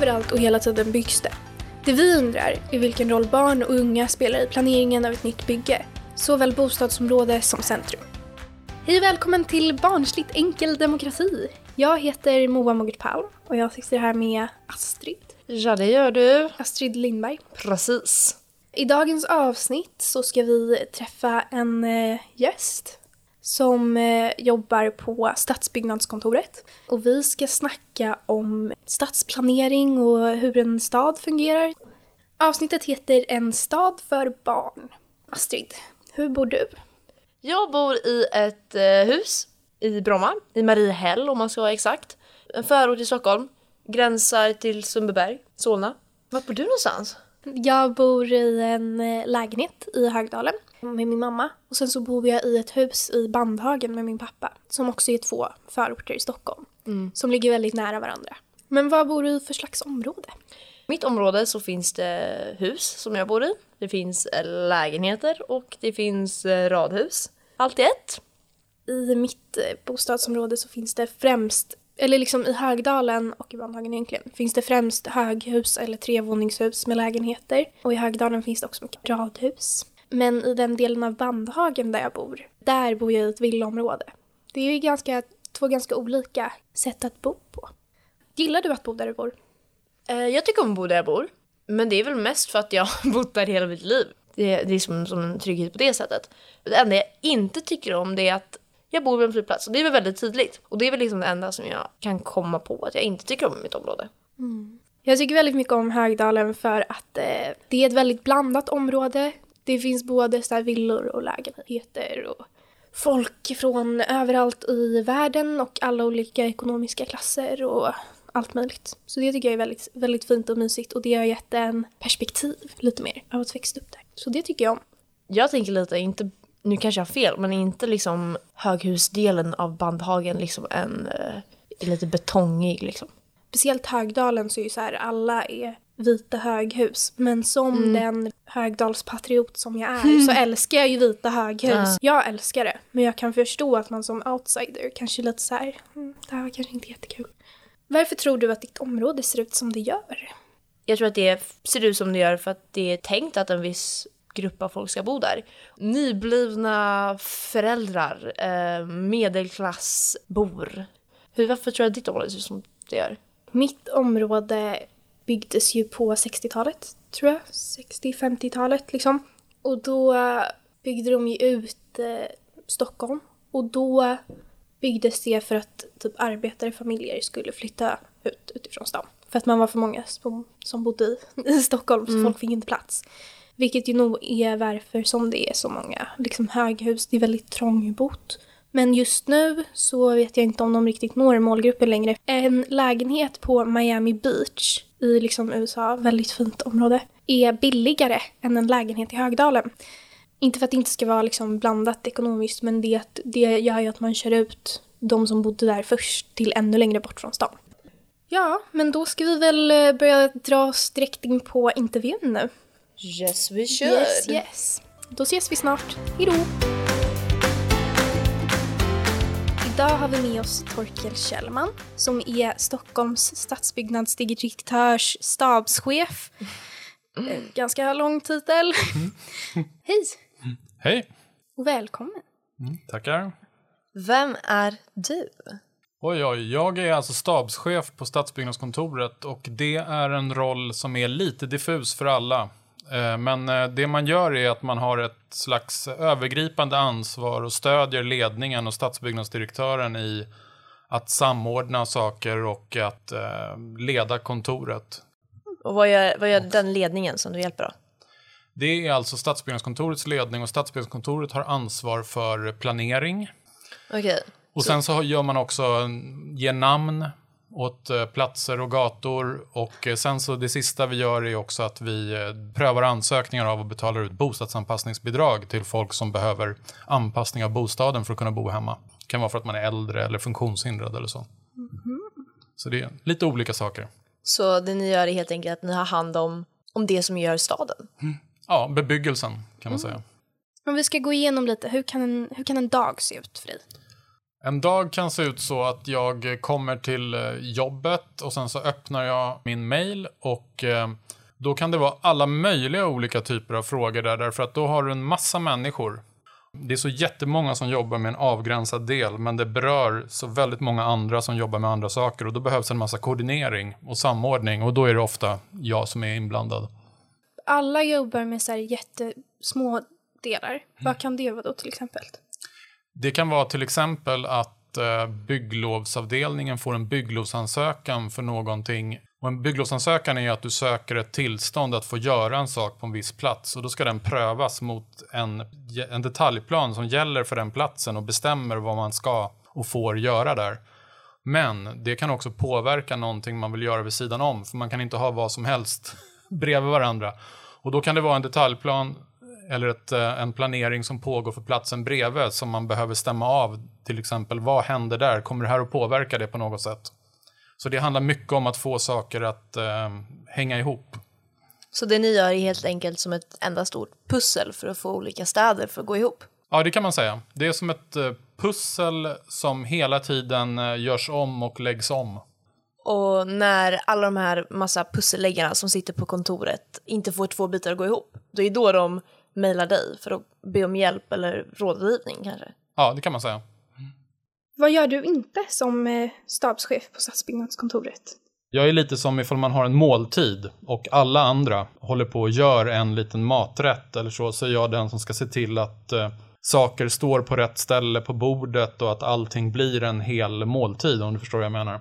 Överallt och hela tiden byggs det. Det vi undrar är vilken roll barn och unga spelar i planeringen av ett nytt bygge, såväl bostadsområde som centrum. Hej och välkommen till Barnsligt enkel demokrati. Jag heter Moa Mogert Palm och jag sitter här med Astrid. Ja, det gör du. Astrid Lindberg. Precis. I dagens avsnitt så ska vi träffa en eh, gäst som eh, jobbar på Stadsbyggnadskontoret. Och vi ska snacka om stadsplanering och hur en stad fungerar. Avsnittet heter En stad för barn. Astrid, hur bor du? Jag bor i ett eh, hus i Bromma, i Mariehäll om man ska vara exakt. En förort i Stockholm. Gränsar till Sundbyberg, Solna. Var bor du någonstans? Jag bor i en eh, lägenhet i Högdalen med min mamma. Och sen så bor jag i ett hus i Bandhagen med min pappa. Som också är två förorter i Stockholm. Som ligger väldigt nära varandra. Men vad bor du i för slags område? mitt område så finns det hus som jag bor i. Det finns eh, lägenheter och det finns eh, radhus. Allt i ett. I mitt bostadsområde så finns det främst, eller liksom i Högdalen och i Bandhagen egentligen, finns det främst höghus eller trevåningshus med lägenheter. Och i Högdalen finns det också mycket radhus. Men i den delen av Bandhagen där jag bor, där bor jag i ett villaområde. Det är ju ganska, två ganska olika sätt att bo på. Gillar du att bo där du bor? Eh, jag tycker om att bo där jag bor. Men det är väl mest för att jag har bott där hela mitt liv. Det, det är som, som en trygghet på det sättet. Det enda jag inte tycker om det är att jag bor vid en flygplats och det är väl väldigt tydligt. Och det är väl liksom det enda som jag kan komma på att jag inte tycker om i mitt område. Jag tycker väldigt mycket om Högdalen för att eh, det är ett väldigt blandat område. Det finns både så villor och lägenheter och folk från överallt i världen och alla olika ekonomiska klasser och allt möjligt. Så det tycker jag är väldigt, väldigt fint och mysigt och det har gett en perspektiv lite mer av att växa upp där. Så det tycker jag om. Jag tänker lite, inte, nu kanske jag har fel, men är inte liksom höghusdelen av Bandhagen liksom en eh, lite betongig liksom? Speciellt Högdalen så är ju så här, alla är vita höghus. Men som den Högdalspatriot som jag är så älskar jag ju vita höghus. Ja. Jag älskar det. Men jag kan förstå att man som outsider kanske är lite så här, mm, det här var kanske inte jättekul. Varför tror du att ditt område ser ut som det gör? Jag tror att det ser ut som det gör för att det är tänkt att en viss grupp av folk ska bo där. Nyblivna föräldrar, eh, medelklassbor. Hur, varför tror du att ditt område ser ut som det gör? Mitt område byggdes ju på 60-talet, tror jag. 60-50-talet liksom. Och då byggde de ju ut eh, Stockholm. Och då byggdes det för att typ arbetarfamiljer skulle flytta ut utifrån stan. För att man var för många som, som bodde i, i Stockholm så folk fick inte plats. Vilket ju nog är varför som det är så många liksom höghus. Det är väldigt trångbott. Men just nu så vet jag inte om de riktigt når målgruppen längre. En lägenhet på Miami Beach i liksom USA, väldigt fint område, är billigare än en lägenhet i Högdalen. Inte för att det inte ska vara liksom blandat ekonomiskt, men det, att- det gör ju att man kör ut de som bodde där först till ännu längre bort från stan. Ja, men då ska vi väl eh, börja dra oss direkt in på intervjun nu. Yes we should! Yes, yes. Då ses vi snart. Hejdå! Idag har vi med oss Torkel Kjellman som är Stockholms stadsbyggnadsdirektörs stabschef. Eh, Ganska lång titel. Hej Hej! och välkommen. Tackar. Vem är du? Oj, oj, jag är alltså stabschef på Stadsbyggnadskontoret och det är en roll som är lite diffus för alla. Eh, Men eh, det man gör är att man har ett slags övergripande ansvar och stödjer ledningen och stadsbyggnadsdirektören i att samordna saker och att eh, leda kontoret. Och vad gör, vad gör den ledningen som du hjälper då? Det är alltså Stadsbyggnadskontorets ledning och Stadsbyggnadskontoret har ansvar för planering, Okej. Och sen så gör man också, ger namn åt eh, platser och gator. Och eh, sen så det sista vi gör är också att vi eh, prövar ansökningar av och betalar ut bostadsanpassningsbidrag till folk som behöver anpassning av bostaden för att kunna bo hemma. Det kan vara för att man är äldre eller funktionshindrad eller så. Så det är lite olika saker. Så det ni gör är helt enkelt att ni har hand om, om det som gör staden? Ja, bebyggelsen kan man säga. Om vi ska gå igenom lite, hur kan en, hur kan en dag se ut för dig? En dag kan se ut så att jag kommer till eh, jobbet och sen så öppnar jag min mail och eh, då kan det vara alla möjliga olika typer av frågor där därför att då har du en massa människor. Det är så jättemånga som jobbar med en avgränsad del men det berör så väldigt många andra som jobbar med andra saker och då behövs en massa koordinering och samordning och då är det ofta jag som är inblandad. Alla jobbar med så här jättesmå delar. Vad kan det vara då till exempel? Det kan vara till exempel att eh, bygglovsavdelningen får en bygglovsansökan för någonting. Och en bygglovsansökan är att du söker ett tillstånd att få göra en sak på en viss plats och då ska den prövas mot en, en detaljplan som gäller för den platsen och bestämmer vad man ska och får göra där. Men det kan också påverka någonting man vill göra vid sidan om, för man kan inte ha vad som helst bredvid varandra. Och då kan det vara en detaljplan eller ett, eh, en planering som pågår för platsen bredvid som man behöver stämma av. Till exempel, vad händer där? Kommer det här att påverka det på något sätt? Så det handlar mycket om att få saker att eh, hänga ihop. Så det ni gör är helt enkelt som ett enda stort pussel för att få olika städer för att gå ihop? Ja, det kan man säga. Det är som ett eh, pussel som hela tiden eh, görs om och läggs om. Och när alla de här massa pusselläggarna som sitter på kontoret inte får två bitar att gå ihop, då är då de mejlar dig för att be om hjälp eller rådgivning kanske? Ja, det kan man säga. Vad gör du inte som eh, stabschef på stadsbyggnadskontoret? Jag är lite som ifall man har en måltid och alla andra håller på och gör en liten maträtt eller så, så är jag den som ska se till att eh, saker står på rätt ställe på bordet och att allting blir en hel måltid om du förstår vad jag menar.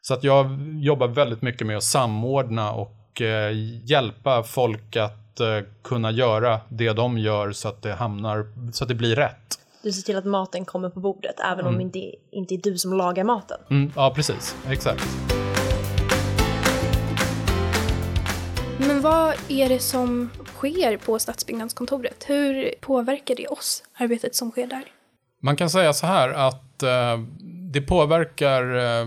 Så att jag jobbar väldigt mycket med att samordna och eh, hjälpa folk att eh, kunna göra det de gör så att det hamnar, så att det blir rätt. Du ser till att maten kommer på bordet även om det inte, inte är du som lagar maten. Mm, ja, precis. Exakt. Men vad är det som sker på stadsbyggnadskontoret? Hur påverkar det oss, arbetet som sker där? Man kan säga så här att eh, det påverkar eh,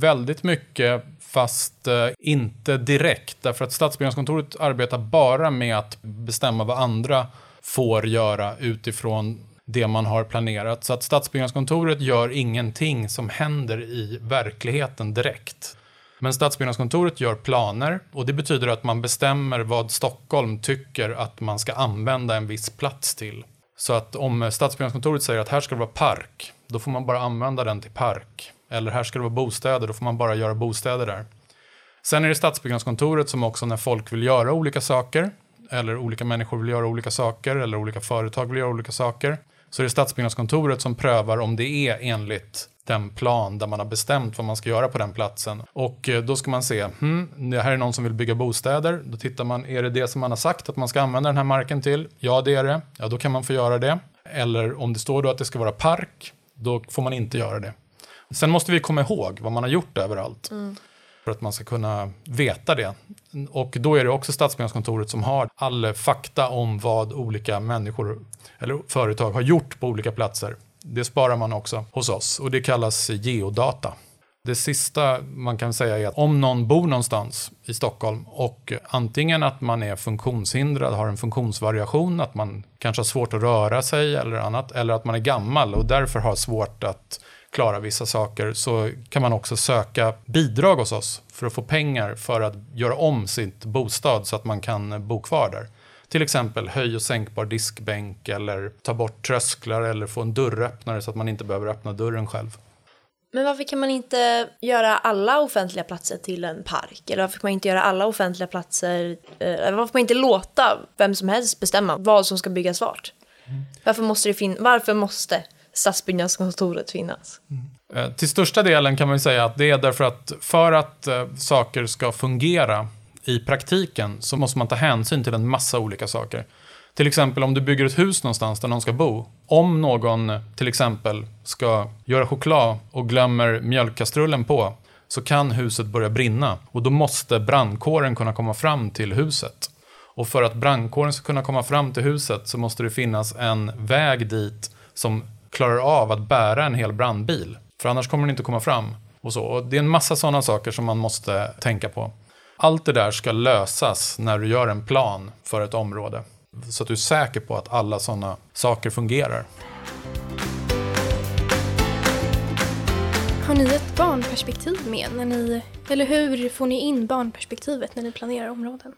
väldigt mycket fast eh, inte direkt. Därför att Stadsbyggnadskontoret arbetar bara med att bestämma vad andra får göra utifrån det man har planerat. Så att Stadsbyggnadskontoret gör ingenting som händer i verkligheten direkt. Men Stadsbyggnadskontoret gör planer och det betyder att man bestämmer vad Stockholm tycker att man ska använda en viss plats till. Så att om Stadsbyggnadskontoret säger att här ska det vara park, då får man bara använda den till park. Eller här ska det vara bostäder, då får man bara göra bostäder där. Sen är det Stadsbyggnadskontoret som också när folk vill göra olika saker, eller olika människor vill göra olika saker, eller olika företag vill göra olika saker, så är det Stadsbyggnadskontoret som prövar om det är enligt den plan där man har bestämt vad man ska göra på den platsen. Och eh, då ska man se, hmm, det här är någon som vill bygga bostäder. Då tittar man, är det det som man har sagt att man ska använda den här marken till? Ja, det är det. Ja, då kan man få göra det. Eller om det står då att det ska vara park, då får man inte göra det. Sen måste vi komma ihåg vad man har gjort överallt. Mm. För att man ska kunna veta det. Och då är det också Stadsbyggnadskontoret som har all fakta om vad olika människor eller företag har gjort på olika platser. Det sparar man också hos oss och det kallas geodata. Det sista man kan säga är att om någon bor någonstans i Stockholm och antingen att man är funktionshindrad, har en funktionsvariation, att man kanske har svårt att röra sig eller annat, eller att man är gammal och därför har svårt att klara vissa saker så kan man också söka bidrag hos oss för att få pengar för att göra om sitt bostad så att man kan bo kvar där. Till exempel höj och sänkbar diskbänk eller ta bort trösklar eller få en dörröppnare så att man inte behöver öppna dörren själv. Men varför kan man inte göra alla offentliga platser till en park? Eller varför kan man inte göra alla offentliga platser, eh, eller varför kan man inte låta vem som helst bestämma vad som ska byggas vart? Mm. Varför måste det fin varför måste stadsbyggnadskontoret finnas? Mm. Eh, till största delen kan man säga att det är därför att för att eh, saker ska fungera i praktiken så måste man ta hänsyn till en massa olika saker. Till exempel om du bygger ett hus någonstans där någon ska bo. Om någon eh, till exempel ska göra choklad och glömmer mjölkkastrullen på så kan huset börja brinna och då måste brandkåren kunna komma fram till huset. Och för att brandkåren ska kunna komma fram till huset så måste det finnas en väg dit som klarar av att bära en hel brandbil. För annars kommer den inte komma fram. Och så. Och det är en massa sådana saker som man måste tänka på. Allt det där ska lösas när du gör en plan för ett område. Så att du är säker på att alla sådana saker fungerar. Har ni ett barnperspektiv med när ni, eller hur får ni in barnperspektivet när ni planerar områden?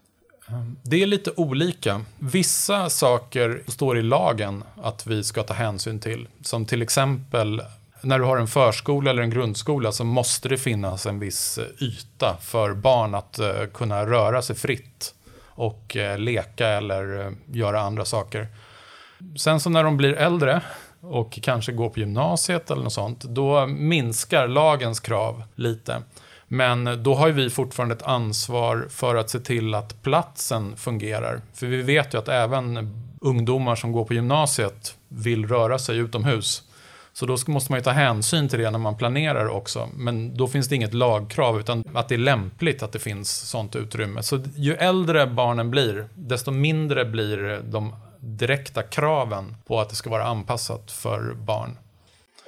Det är lite olika. Vissa saker står i lagen att vi ska ta hänsyn till. Som till exempel när du har en förskola eller en grundskola så måste det finnas en viss eh, yta för barn att eh, kunna röra sig fritt och eh, leka eller göra andra saker. Sen så när de blir äldre och kanske går på gymnasiet eller något sånt, då minskar lagens krav lite. Men då har ju vi fortfarande ett ansvar för att se till att platsen fungerar. För vi vet ju att även ungdomar som går på gymnasiet vill röra sig utomhus. Så då måste man ju ta hänsyn till det när man planerar också. Men då finns det inget lagkrav, utan att det är lämpligt att det finns sånt utrymme. Så ju äldre barnen blir, desto mindre blir de direkta kraven på att det ska vara anpassat för barn.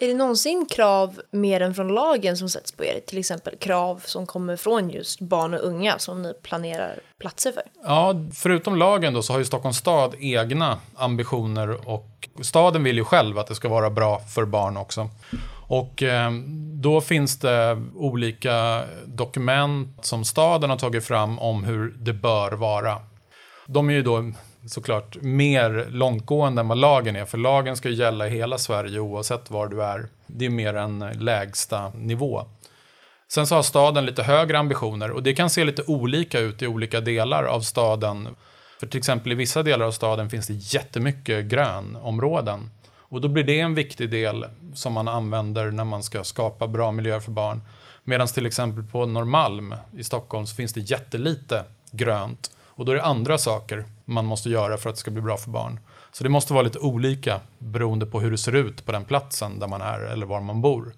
Är det någonsin krav mer än från lagen som sätts på er? Till exempel krav som kommer från just barn och unga som ni planerar platser för? Ja, förutom lagen då så har ju Stockholms stad egna ambitioner och staden vill ju själv att det ska vara bra för barn också. Och eh, då finns det olika dokument som staden har tagit fram om hur det bör vara. De är ju då såklart mer långtgående än vad lagen är. För lagen ska ju gälla i hela Sverige oavsett var du är. Det är mer en lägsta nivå. Sen så har staden lite högre ambitioner och det kan se lite olika ut i olika delar av staden. För till exempel i vissa delar av staden finns det jättemycket grönområden. Och då blir det en viktig del som man använder när man ska skapa bra miljö för barn. Medan till exempel på Norrmalm i Stockholm så finns det jättelite grönt. Och då är det andra saker man måste göra för att det ska bli bra för barn. Så det måste vara lite olika beroende på hur det ser ut på den platsen där man är eller var man bor.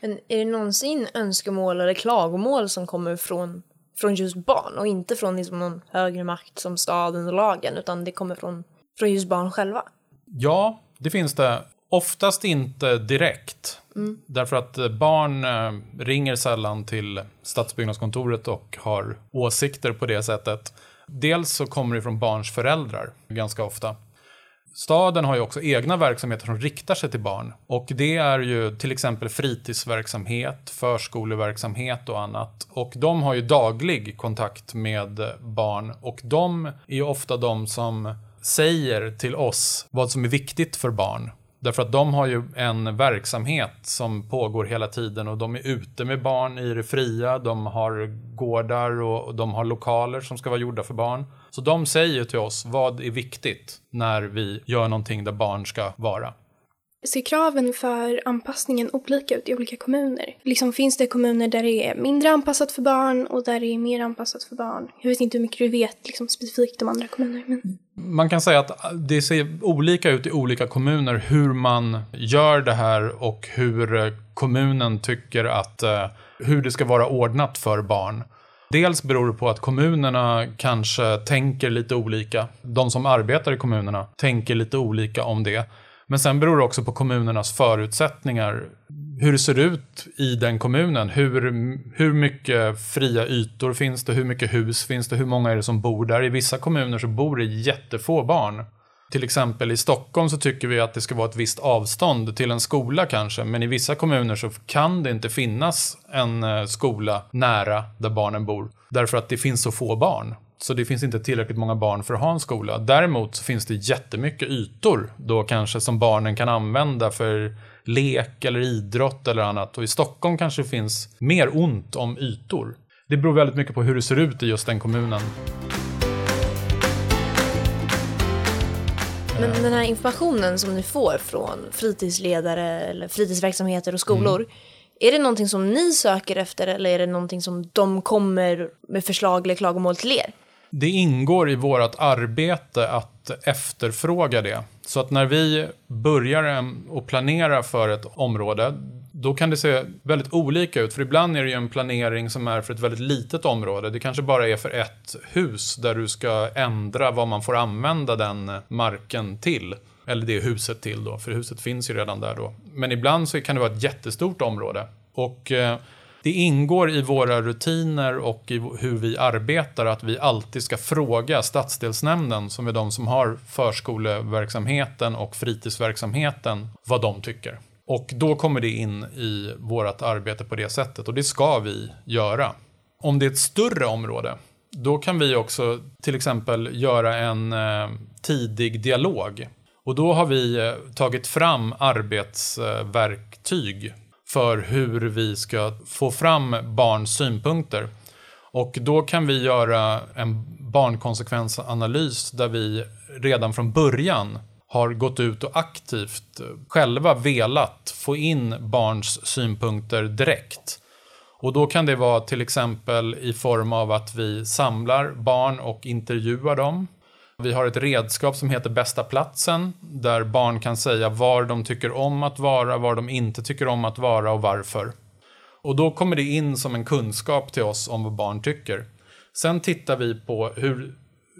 Men är det någonsin önskemål eller klagomål som kommer från, från just barn och inte från liksom någon högre makt som staden och lagen utan det kommer från, från just barn själva? Ja, det finns det. Oftast inte direkt. Mm. Därför att eh, barn eh, ringer sällan till stadsbyggnadskontoret och har åsikter på det sättet. Dels så kommer det från barns föräldrar ganska ofta. Staden har ju också egna verksamheter som riktar sig till barn. Och det är ju till exempel fritidsverksamhet, förskoleverksamhet och annat. Och de har ju daglig kontakt med eh, barn och de är ju ofta de som säger till oss vad som är viktigt för barn. Därför att de har ju en verksamhet som pågår hela tiden och de är ute med barn i det fria, de har gårdar och de har lokaler som ska vara gjorda för barn. Så de säger till oss vad är viktigt när vi gör någonting där barn ska vara. Ser kraven för anpassningen olika ut i olika kommuner? Liksom finns det kommuner där det är mindre anpassat för barn och där det är mer anpassat för barn? Jag vet inte hur mycket du vet liksom, specifikt om andra kommuner. Men... Man kan säga att det ser olika ut i olika kommuner hur man gör det här och hur eh, kommunen tycker att eh, hur det ska vara ordnat för barn. Dels beror det på att kommunerna kanske tänker lite olika. De som arbetar i kommunerna tänker lite olika om det. Men sen beror det också på kommunernas förutsättningar. Hur det ser ut i den kommunen. Hur, hur mycket fria ytor finns det? Hur mycket hus finns det? Hur många är det som bor där? I vissa kommuner så bor det jättefå barn. Till exempel i Stockholm så tycker vi att det ska vara ett visst avstånd till en skola kanske. Men i vissa kommuner så kan det inte finnas en eh, skola nära där barnen bor. Därför att det finns så få barn. Så det finns inte tillräckligt många barn för att ha en skola. Däremot så finns det jättemycket ytor då kanske som barnen kan använda för lek eller idrott eller annat. Och i Stockholm kanske det finns mer ont om ytor. Det beror väldigt mycket på hur det ser ut i just den kommunen. Men den här informationen som ni får från fritidsledare eller fritidsverksamheter och skolor, mm. är det någonting som ni söker efter eller är det någonting som de kommer med förslag eller klagomål till er? Det ingår i vårt arbete att efterfråga det. Så att när vi börjar och planera för ett område, då kan det se väldigt olika ut. För ibland är det ju en planering som är för ett väldigt litet område. Det kanske bara är för ett hus där du ska ändra vad man får använda den marken till. Eller det huset till då, för huset finns ju redan där då. Men ibland så kan det vara ett jättestort område. Och eh, det ingår i våra rutiner och i hur vi arbetar att vi alltid ska fråga stadsdelsnämnden, som är de som har förskoleverksamheten och fritidsverksamheten, vad de tycker. Och då kommer det in i vårt arbete på det sättet och det ska vi göra. Om det är ett större område, då kan vi också till exempel göra en eh, tidig dialog. Och då har vi eh, tagit fram arbetsverktyg för hur vi ska få fram barns synpunkter. Och då kan vi göra en barnkonsekvensanalys där vi redan från början har gått ut och aktivt själva velat få in barns synpunkter direkt. Och då kan det vara till exempel i form av att vi samlar barn och intervjuar dem. Vi har ett redskap som heter Bästa platsen där barn kan säga var de tycker om att vara, var de inte tycker om att vara och varför. Och då kommer det in som en kunskap till oss om vad barn tycker. Sen tittar vi på hur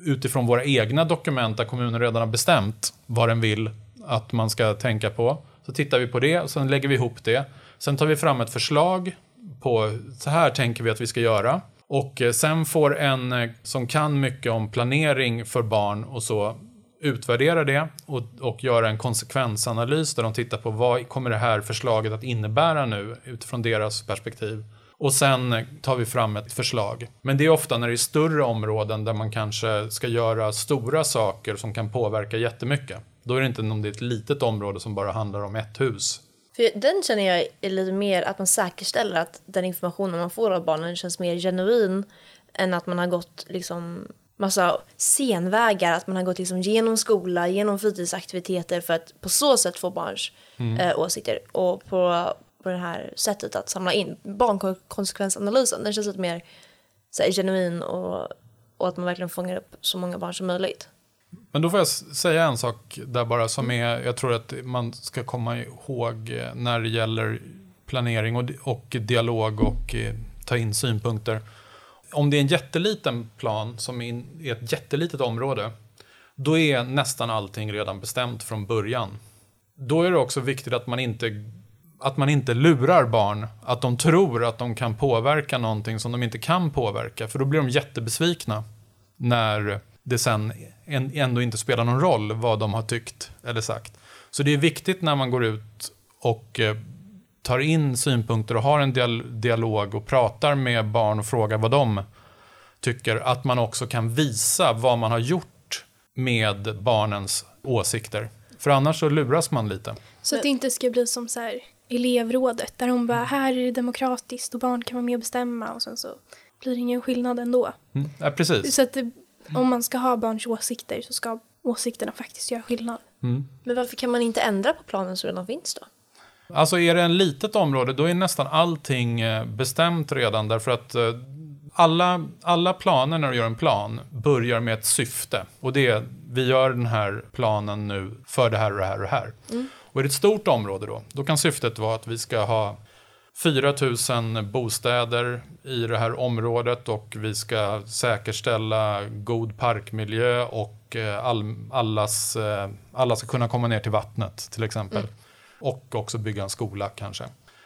utifrån våra egna dokument där kommunen redan har bestämt vad den vill att man ska tänka på. Så tittar vi på det och sen lägger vi ihop det. Sen tar vi fram ett förslag på så här tänker vi att vi ska göra. Och eh, sen får en eh, som kan mycket om planering för barn och så utvärdera det och, och göra en konsekvensanalys där de tittar på vad kommer det här förslaget att innebära nu utifrån deras perspektiv. Och sen eh, tar vi fram ett förslag. Men det är ofta när det är större områden där man kanske ska göra stora saker som kan påverka jättemycket. Då är det inte om det är ett litet område som bara handlar om ett hus. För den känner jag är lite mer att man säkerställer att den informationen man får av barnen känns mer genuin än att man har gått liksom massa senvägar, att man har gått liksom genom skola, genom fritidsaktiviteter för att på så sätt få barns mm. äh, åsikter. Och på, på det här sättet att samla in barnkonsekvensanalysen, den känns lite mer så här, genuin och, och att man verkligen fångar upp så många barn som möjligt. Men då får jag säga en sak där bara som är, jag tror att man ska komma ihåg eh, när det gäller planering och, och dialog och eh, ta in synpunkter. Om det är en jätteliten plan som är ett jättelitet område, då är nästan allting redan bestämt från början. Då är det också viktigt att man inte att man inte lurar barn, att de tror att de kan påverka någonting som de inte kan påverka, för då blir de jättebesvikna när det sen ändå inte spelar någon roll vad de har tyckt eller sagt. Så det är viktigt när man går ut och eh, tar in synpunkter och har en dialog och pratar med barn och frågar vad de tycker, att man också kan visa vad man har gjort med barnens åsikter. För annars så luras man lite. Så att det inte ska bli som så här elevrådet där de bara här är det demokratiskt och barn kan vara med och bestämma och sen så blir det ingen skillnad ändå. Mm, ja, precis. Så att det om man ska ha barns åsikter så ska åsikterna faktiskt göra skillnad. Mm. Men varför kan man inte ändra på planen som redan finns då? Alltså är det en litet område då är nästan allting eh, bestämt redan därför att eh, alla, alla planer när du gör en plan börjar med ett syfte. Och det är, vi gör den här planen nu för det här och det här och det här. Mm. Och är det ett stort område då, då kan syftet vara att vi ska ha 4 000 bostäder i det här området och vi ska säkerställa god parkmiljö och eh, all, allas, eh, alla ska kunna komma ner till vattnet till exempel. Mm. Och också bygga en skola kanske.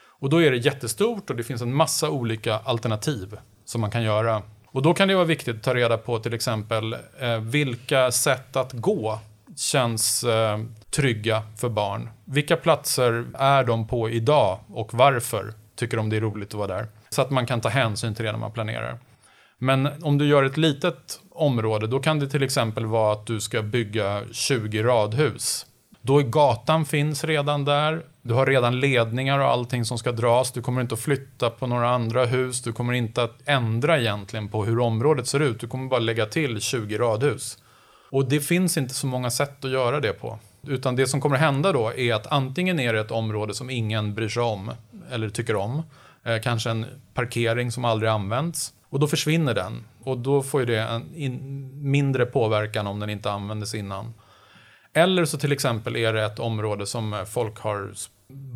Och då är det jättestort och det finns en massa olika alternativ som man kan göra. Och då kan det vara viktigt att ta reda på till exempel eh, vilka sätt att gå känns eh, trygga för barn. Vilka platser är de på idag och varför? Tycker om det är roligt att vara där. Så att man kan ta hänsyn till det när man planerar. Men om du gör ett litet område, då kan det till exempel vara att du ska bygga 20 radhus. Då är gatan finns redan där, du har redan ledningar och allting som ska dras, du kommer inte att flytta på några andra hus, du kommer inte att ändra egentligen på hur området ser ut, du kommer bara lägga till 20 radhus. Och det finns inte så många sätt att göra det på. Utan det som kommer hända då är att antingen är det ett område som ingen bryr sig om eller tycker om. Eh, kanske en parkering som aldrig används. Och då försvinner den. Och då får ju det en in, mindre påverkan om den inte användes innan. Eller så till exempel är det ett område som folk har,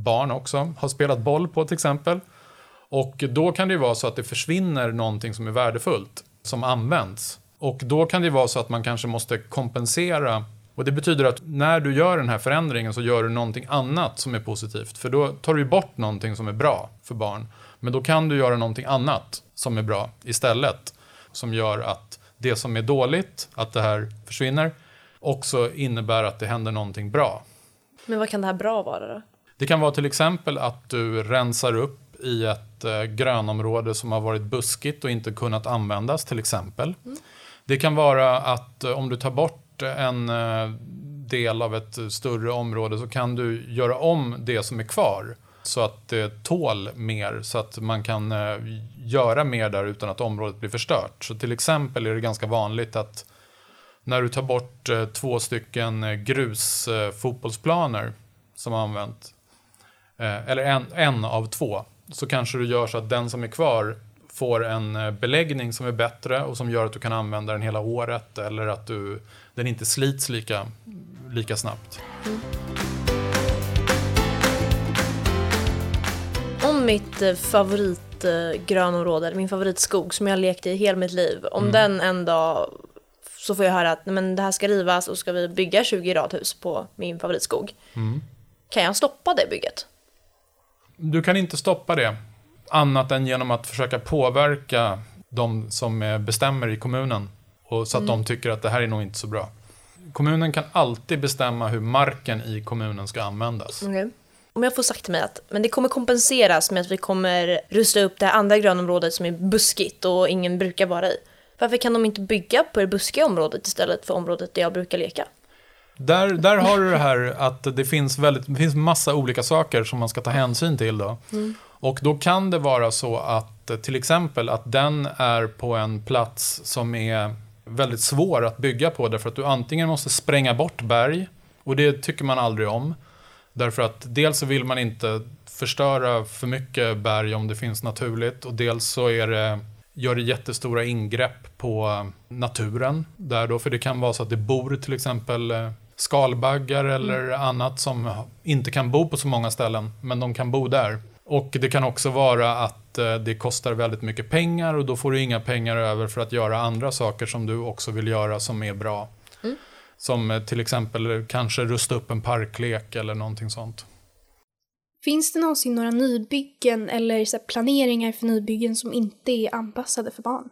barn också, har spelat boll på till exempel. Och då kan det ju vara så att det försvinner någonting som är värdefullt, som används. Och då kan det ju vara så att man kanske måste kompensera och det betyder att när du gör den här förändringen så gör du någonting annat som är positivt. För då tar du bort någonting som är bra för barn. Men då kan du göra någonting annat som är bra istället. Som gör att det som är dåligt, att det här försvinner, också innebär att det händer någonting bra. Men vad kan det här bra vara då? Det kan vara till exempel att du rensar upp i ett eh, grönområde som har varit buskigt och inte kunnat användas till exempel. Det kan vara att eh, om du tar bort en eh, del av ett större område så kan du göra om det som är kvar så att det tål mer så att man kan eh, göra mer där utan att området blir förstört. Så till exempel är det ganska vanligt att när du tar bort eh, två stycken grusfotbollsplaner som har använt, eller en, en av två, så kanske du gör så att den som är kvar får en beläggning som är bättre och som gör att du kan använda den hela året eller att du, den inte slits lika, lika snabbt. Om mitt eh, favoritgrönområde, eller min favoritskog som jag har lekt i hela mitt liv, om Mm. den en dag så får jag höra att "Nej, men det här ska rivas och ska vi bygga 20 radhus på min favoritskog. Mm. Kan jag stoppa det bygget? Du kan inte stoppa det annat än genom att försöka påverka de som eh, bestämmer i kommunen och så att de tycker att det här är nog inte så bra. Kommunen kan alltid bestämma hur marken i kommunen ska användas. Om jag får sagt till mig att men det kommer kompenseras med att vi kommer rusta upp det här andra grönområdet som är buskigt och ingen brukar vara i. Varför kan de inte bygga på det buskiga området istället för området där jag brukar leka? Där, där har du det här att det finns, väldigt, det finns massa olika saker som man ska ta hänsyn till. Då. Och då kan det vara så att till exempel att den är på en plats som är väldigt svår att bygga på därför att du antingen måste spränga bort berg och det tycker man aldrig om. Därför att dels så vill man inte förstöra för mycket berg om det finns naturligt och dels så är det, gör det jättestora ingrepp på naturen där då, för det kan vara så att det bor till exempel eh, skalbaggar eller annat som inte kan bo på så många ställen, men de kan bo där. Och det kan också vara att eh, det kostar väldigt mycket pengar och då får du inga pengar över för att göra andra saker som du också vill göra som är bra. Som eh, till exempel kanske rusta upp en parklek eller någonting sånt. Finns det någonsin några nybyggen eller så planeringar för nybyggen som inte är anpassade för barn?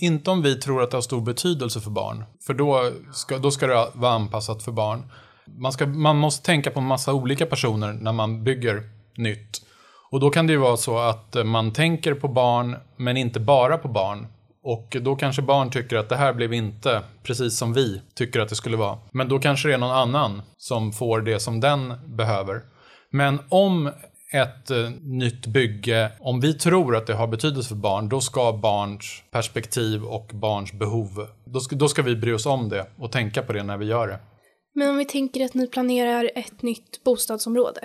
Inte om vi tror att det har stor betydelse för barn, för då ska, då ska det vara anpassat för barn. Man, ska, man måste tänka på en massa olika personer när man bygger nytt. Och då kan det ju vara så att eh, man tänker på barn, men inte bara på barn. Och då kanske barn tycker att det här blev inte precis som vi tycker att det skulle vara. Men då kanske det är någon annan som får det som den behöver. Men om ett eh, nytt bygge, om vi tror att det har betydelse för barn, då ska barns perspektiv och barns behov, då ska, då ska vi bry oss om det och tänka på det när vi gör det. Men om vi tänker att ni planerar ett nytt bostadsområde.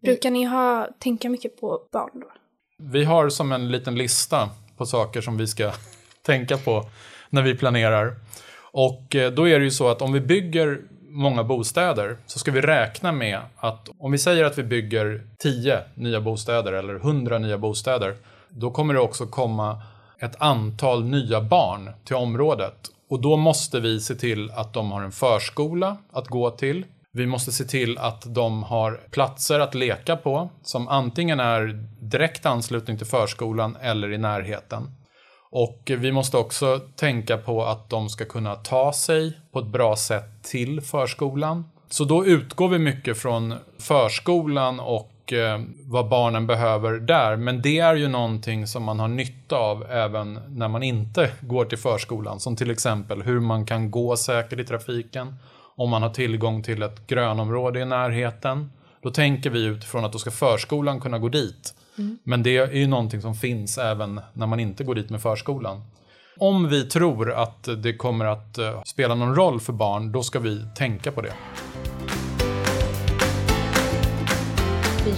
Brukar ni ha, tänka mycket på barn då? Vi har som en liten lista på saker som vi ska tänka på när vi planerar. Och eh, då är det ju så att om vi bygger många bostäder så ska vi räkna med att om vi säger att vi bygger 10 nya bostäder eller 100 nya bostäder, då kommer det också komma ett antal nya barn till området. Och då måste vi se till att de har en förskola att gå till. Vi måste se till att de har platser att leka på som antingen är direkt anslutning till förskolan eller i närheten. Och vi måste också tänka på att de ska kunna ta sig på ett bra sätt till förskolan. Så då utgår vi mycket från förskolan och eh, vad barnen behöver där. Men det är ju någonting som man har nytta av även när man inte går till förskolan. Som till exempel hur man kan gå säkert i trafiken. Om man har tillgång till ett grönområde i närheten. Då tänker vi utifrån att då ska förskolan kunna gå dit. Men det är ju någonting som finns även när man inte går dit med förskolan. Om vi tror att det kommer att eh, spela någon roll för barn, då ska vi tänka på det.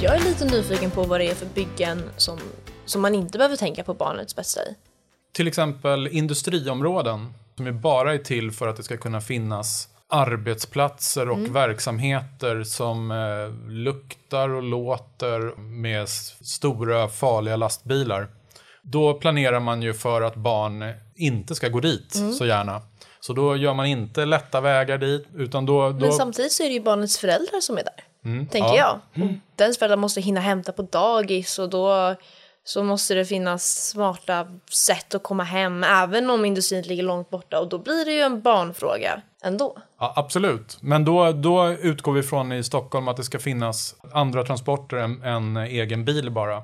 Jag är lite nyfiken på vad det är för byggen som, som man inte behöver tänka på barnets bästa i. Till exempel industriområden som ju bara är till för att det ska kunna finnas arbetsplatser och verksamheter som eh, luktar och låter med stora farliga lastbilar. Då planerar man ju för att barn inte ska gå dit så gärna. Så då gör man inte lätta vägar dit, utan då... då Men samtidigt så är det ju barnets föräldrar som är där. tänker ja. jag. Och dens föräldrar måste hinna hämta på dagis och då så måste det finnas smarta sätt att komma hem även om industrin ligger långt borta och då blir det ju en barnfråga ändå. Ja, absolut, men då, då utgår vi från i Stockholm att det ska finnas andra transporter än, än egen bil bara.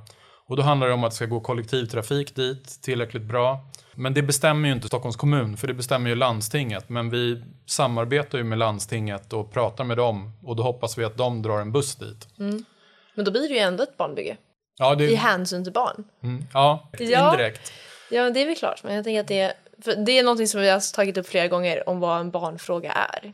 Och då handlar det om att det ska gå kollektivtrafik dit tillräckligt bra. Men det bestämmer ju inte Stockholms kommun, för det bestämmer ju landstinget. Men vi samarbetar ju med landstinget och pratar med dem och då hoppas vi att de drar en buss dit. Men då blir det ju ändå ett barnbygge Ja, det, i hänsyn till barn. mm, ja, Ja. indirekt. Ja, det är väl klart. Men jag tänker att det det är någonting som vi har tagit upp flera gånger om vad en barnfråga är.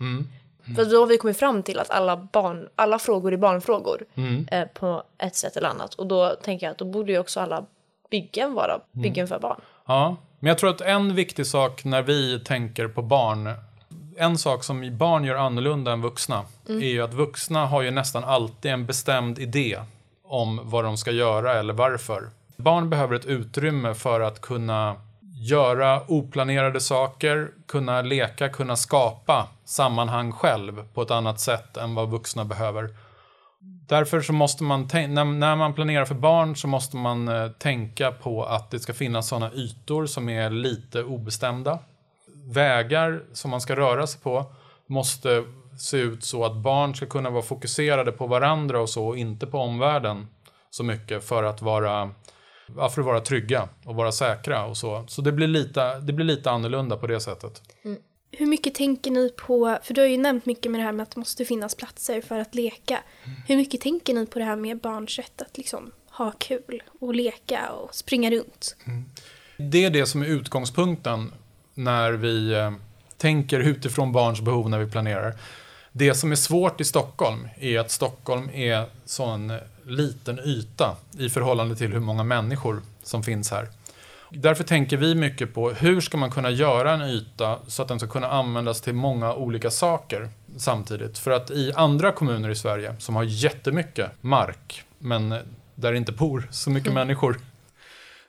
För då har vi kommit fram till att alla, barn, alla frågor är barnfrågor eh, på ett sätt eller annat. Och då tänker jag att då borde ju också alla byggen vara byggen för barn. Ja, men jag tror att en viktig sak när vi tänker på barn, en sak som barn gör annorlunda än vuxna, är ju att vuxna har ju nästan alltid en bestämd idé om vad de ska göra eller varför. Barn behöver ett utrymme för att kunna göra oplanerade saker, kunna leka, kunna skapa sammanhang själv på ett annat sätt än vad vuxna behöver. Därför så måste man, när, man planerar för barn så måste man eh, tänka på att det ska finnas sådana ytor som är lite obestämda. Vägar som man ska röra sig på måste se ut så att barn ska kunna vara fokuserade på varandra och så och inte på omvärlden så mycket för att vara, för att vara trygga och vara säkra och så. Så det blir, lite, det blir lite annorlunda på det sättet. Hur mycket tänker ni på, för du har ju nämnt mycket med det här med att det måste finnas platser för att leka. Hur mycket tänker ni på det här med barns rätt att liksom ha kul och leka och springa runt? Det är det som är utgångspunkten när vi eh, tänker utifrån barns behov när vi planerar. Det som är svårt i Stockholm är att Stockholm är sån liten yta i förhållande till hur många människor som finns här. Därför tänker vi mycket på hur ska man kunna göra en yta så att den ska kunna användas till många olika saker samtidigt. För att i andra kommuner i Sverige som har jättemycket mark men där det inte bor så mycket människor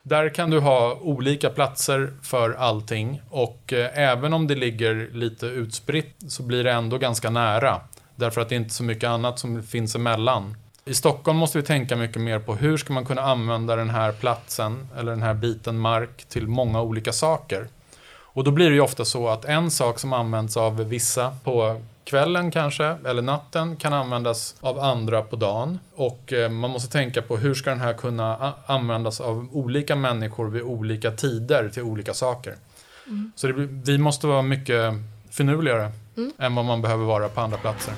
där kan du ha olika platser för allting och eh, även om det ligger lite utspritt så blir det ändå ganska nära. Därför att det är inte så mycket annat som finns emellan. I Stockholm måste vi tänka mycket mer på hur ska man kunna använda den här platsen eller den här biten mark till många olika saker. Och då blir det ju ofta så att en sak som används av vissa på kvällen kanske, eller natten, kan användas av andra på dagen. Och eh, man måste tänka på hur ska den här kunna användas av olika människor vid olika tider till olika saker. Så det, vi måste vara mycket finurligare än vad man behöver vara på andra platser.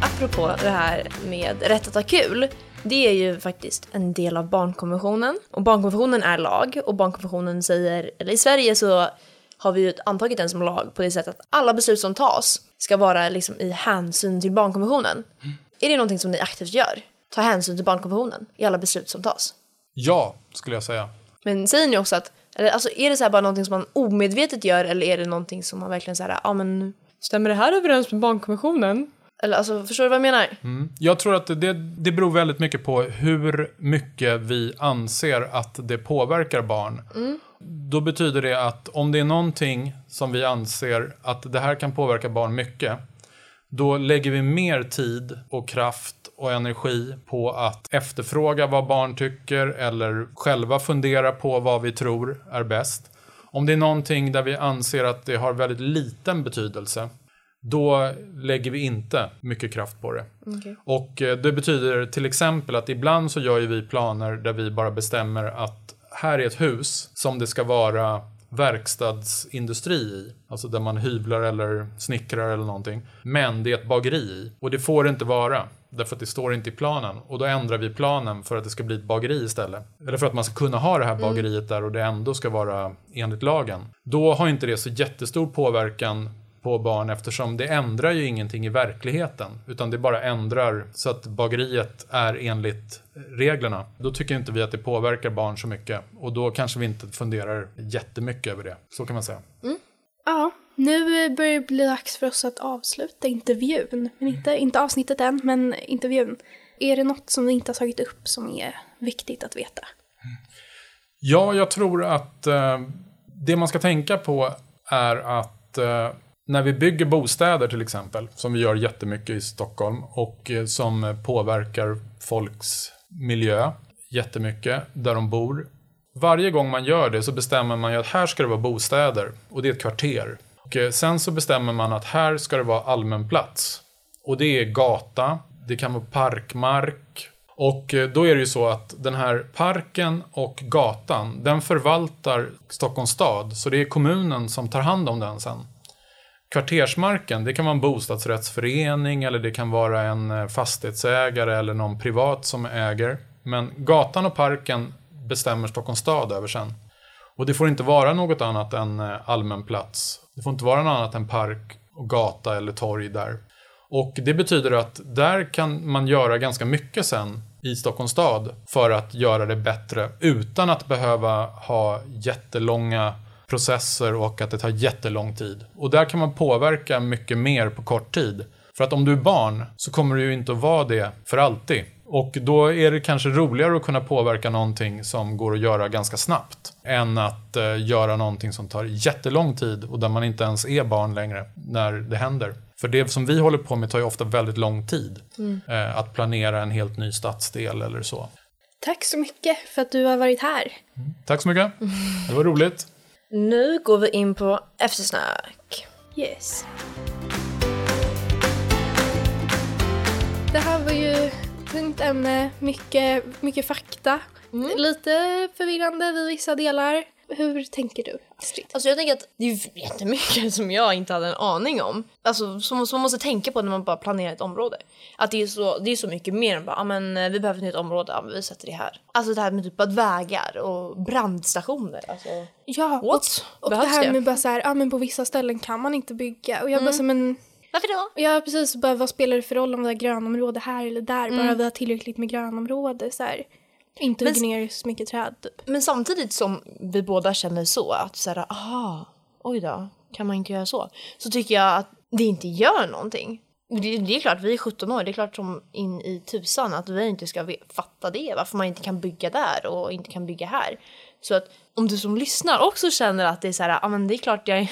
Apropå det här med rätt att ha kul. Det är ju faktiskt en del av barnkonventionen. Och barnkonventionen är lag och barnkonventionen säger, eller i Sverige så har vi ju antagit den som lag på det sättet att alla beslut som tas ska vara liksom i hänsyn till barnkonventionen. Är det någonting som ni aktivt gör? Ta hänsyn till barnkonventionen i alla beslut som tas? Ja, skulle jag säga. Men säger ni också att, eller alltså är det så här bara någonting som man omedvetet gör eller är det någonting som man verkligen säger, ja men stämmer det här överens med barnkonventionen? Eller alltså förstår du vad jag menar? Jag tror att det, det beror väldigt mycket på hur mycket vi anser att det påverkar barn. Då betyder det att om det är någonting som vi anser att det här kan påverka barn mycket, då lägger vi mer tid och kraft och energi på att efterfråga vad barn tycker eller själva fundera på vad vi tror är bäst. Om det är någonting där vi anser att det har väldigt liten betydelse, då lägger vi inte mycket kraft på det. Och eh, det betyder till exempel att ibland så gör vi planer där vi bara bestämmer att här är ett hus som det ska vara verkstadsindustri i. Alltså där man hyvlar eller snickrar eller någonting. Men det är ett bageri i. Och det får det inte vara. Därför att det står inte i planen. Och då ändrar vi planen för att det ska bli ett bageri istället. Eller för att man ska kunna ha det här bageriet där och det ändå ska vara enligt lagen. Då har inte det så jättestor påverkan på barn eftersom det ändrar ju ingenting i verkligheten. Utan det bara ändrar så att bageriet är enligt reglerna. Då tycker inte vi att det påverkar barn så mycket. Och då kanske vi inte funderar jättemycket över det. Så kan man säga. Ja, nu börjar det bli dags för oss att avsluta intervjun. Men inte, inte avsnittet än, men intervjun. Är det något som vi inte har tagit upp som är viktigt att veta? Ja, jag tror att eh, det man ska tänka på är att eh, när vi bygger bostäder till exempel, som vi gör jättemycket i Stockholm och eh, som påverkar folks miljö jättemycket, där de bor. Varje gång man gör det så bestämmer man ju att här ska det vara bostäder och det är ett kvarter. Och eh, sen så bestämmer man att här ska det vara allmän plats. Och det är gata, det kan vara parkmark. Och eh, då är det ju så att den här parken och gatan, den förvaltar Stockholms stad. Så det är kommunen som tar hand om den sen. Kvartersmarken, det kan vara en bostadsrättsförening eller det kan vara en eh, fastighetsägare eller någon privat som äger. Men gatan och parken bestämmer Stockholms stad över sen. Och det får inte vara något annat än eh, allmän plats. Det får inte vara något annat än park och gata eller torg där. Och det betyder att där kan man göra ganska mycket sen i Stockholms stad för att göra det bättre utan att behöva ha jättelånga processer och att det tar jättelång tid. Och där kan man påverka mycket mer på kort tid. För att om du är barn så kommer du ju inte att vara det för alltid. Och då är det kanske roligare att kunna påverka någonting som går att göra ganska snabbt än att eh, göra någonting som tar jättelång tid och där man inte ens är barn längre när det händer. För det som vi håller på med tar ju ofta väldigt lång tid. Eh, att planera en helt ny stadsdel eller så. Tack så mycket för att du har varit här. Tack så mycket. Det var roligt. Nu går vi in på eftersnack. Yes. Det här var ju tungt ämne, mycket, mycket fakta. Lite förvirrande vid vissa delar. Hur tänker du, Astrid? Alltså jag tänker att det är jättemycket som jag inte hade en aning om. Alltså som, som man måste tänka på när man bara planerar ett område. Att det är så, det är så mycket mer än bara, ah, men eh, vi behöver ett nytt område, ja, men vi sätter det här. Alltså det här med typ att vägar och brandstationer. Alltså. Ja, What? och, och det här med bara så här, ja men på vissa ställen kan man inte bygga. Och jag bara så, men Varför då? Ja, precis. Bara, vad spelar det för roll om det är grönområde här eller där? Bara vi har tillräckligt med grönområde. Så här. Inte hugga ner så mycket träd. Typ. Men samtidigt som vi båda känner så, att så här, aha, oj då, kan man inte göra så? Så tycker jag att det inte gör någonting. Det, det är klart, vi är 17 år, det är klart som in i tusan att vi inte ska fatta det, varför man inte kan bygga där och inte kan bygga här. Så att om du som lyssnar också känner att det är så här, ja men det är klart jag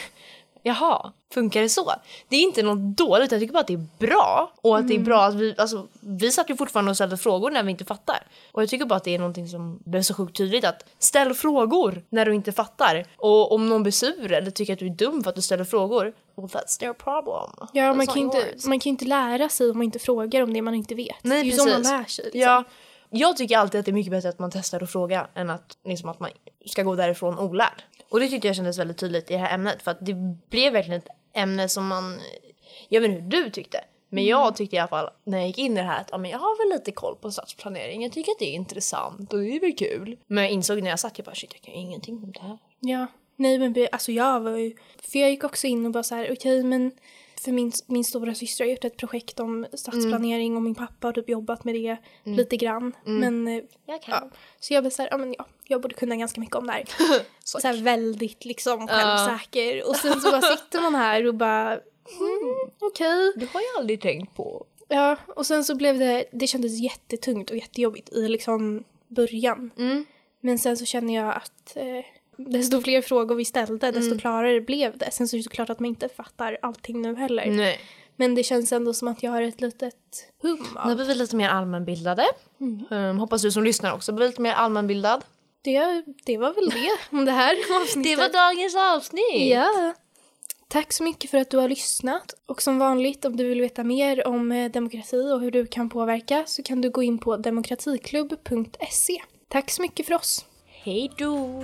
Jaha, funkar det så? Det är inte något dåligt, jag tycker bara att det är bra. Och att det är bra att vi, alltså vi satt ju fortfarande och ställde frågor när vi inte fattar. Och jag tycker bara att det är någonting som blir så sjukt tydligt att ställ frågor när du inte fattar. Och om någon blir sur eller tycker att du är dum för att du ställer frågor, well that's their problem. Ja, That's man kan, ju inte, yours. man kan inte lära sig om man inte frågar om det man inte vet. Nej, det är ju så man lär sig. Liksom. Ja, jag tycker alltid att det är mycket bättre att man testar och frågar än att, liksom, att man ska gå därifrån olärd. Och det tyckte jag kändes väldigt tydligt i det här ämnet för att det blev verkligen ett ämne som man, jag vet inte hur du tyckte, men Mm. jag tyckte i alla fall när jag gick in i det här att ja, men jag har väl lite koll på stadsplanering, jag tycker att det är intressant och det är väl kul. Men jag insåg när jag satt, jag bara shit jag kan ingenting om det här. Ja. Nej, men alltså jag var ju... För jag gick också in och bara så här, okej, men... För min, min stora syster har gjort ett projekt om stadsplanering och min pappa har typ jobbat med det lite grann. Men eh, Jag kan. Ja. Så jag bara såhär, ja men ja, jag borde kunna ganska mycket om det här. så här väldigt liksom självsäker. Och sen så bara sitter man här och bara, mm, okej. Det har jag aldrig tänkt på. Ja, och sen så blev det, det kändes jättetungt och jättejobbigt i liksom början. Mm. Men sen så känner jag att eh, desto fler frågor vi ställde, desto klarare blev det. Sen så är det såklart att man inte fattar allting nu heller. Nej. Men det känns ändå som att jag har ett litet hum Nu av blir vi lite mer allmänbildade. Um, hoppas du som lyssnar också blir lite mer allmänbildad. det. Det var väl det om det här avsnittet. Det var dagens avsnitt! Ja. Tack så mycket för att du har lyssnat. Och som vanligt, om du vill veta mer om eh, demokrati och hur du kan påverka så kan du gå in på demokratiklubb.se. Tack så mycket för oss. Hej då!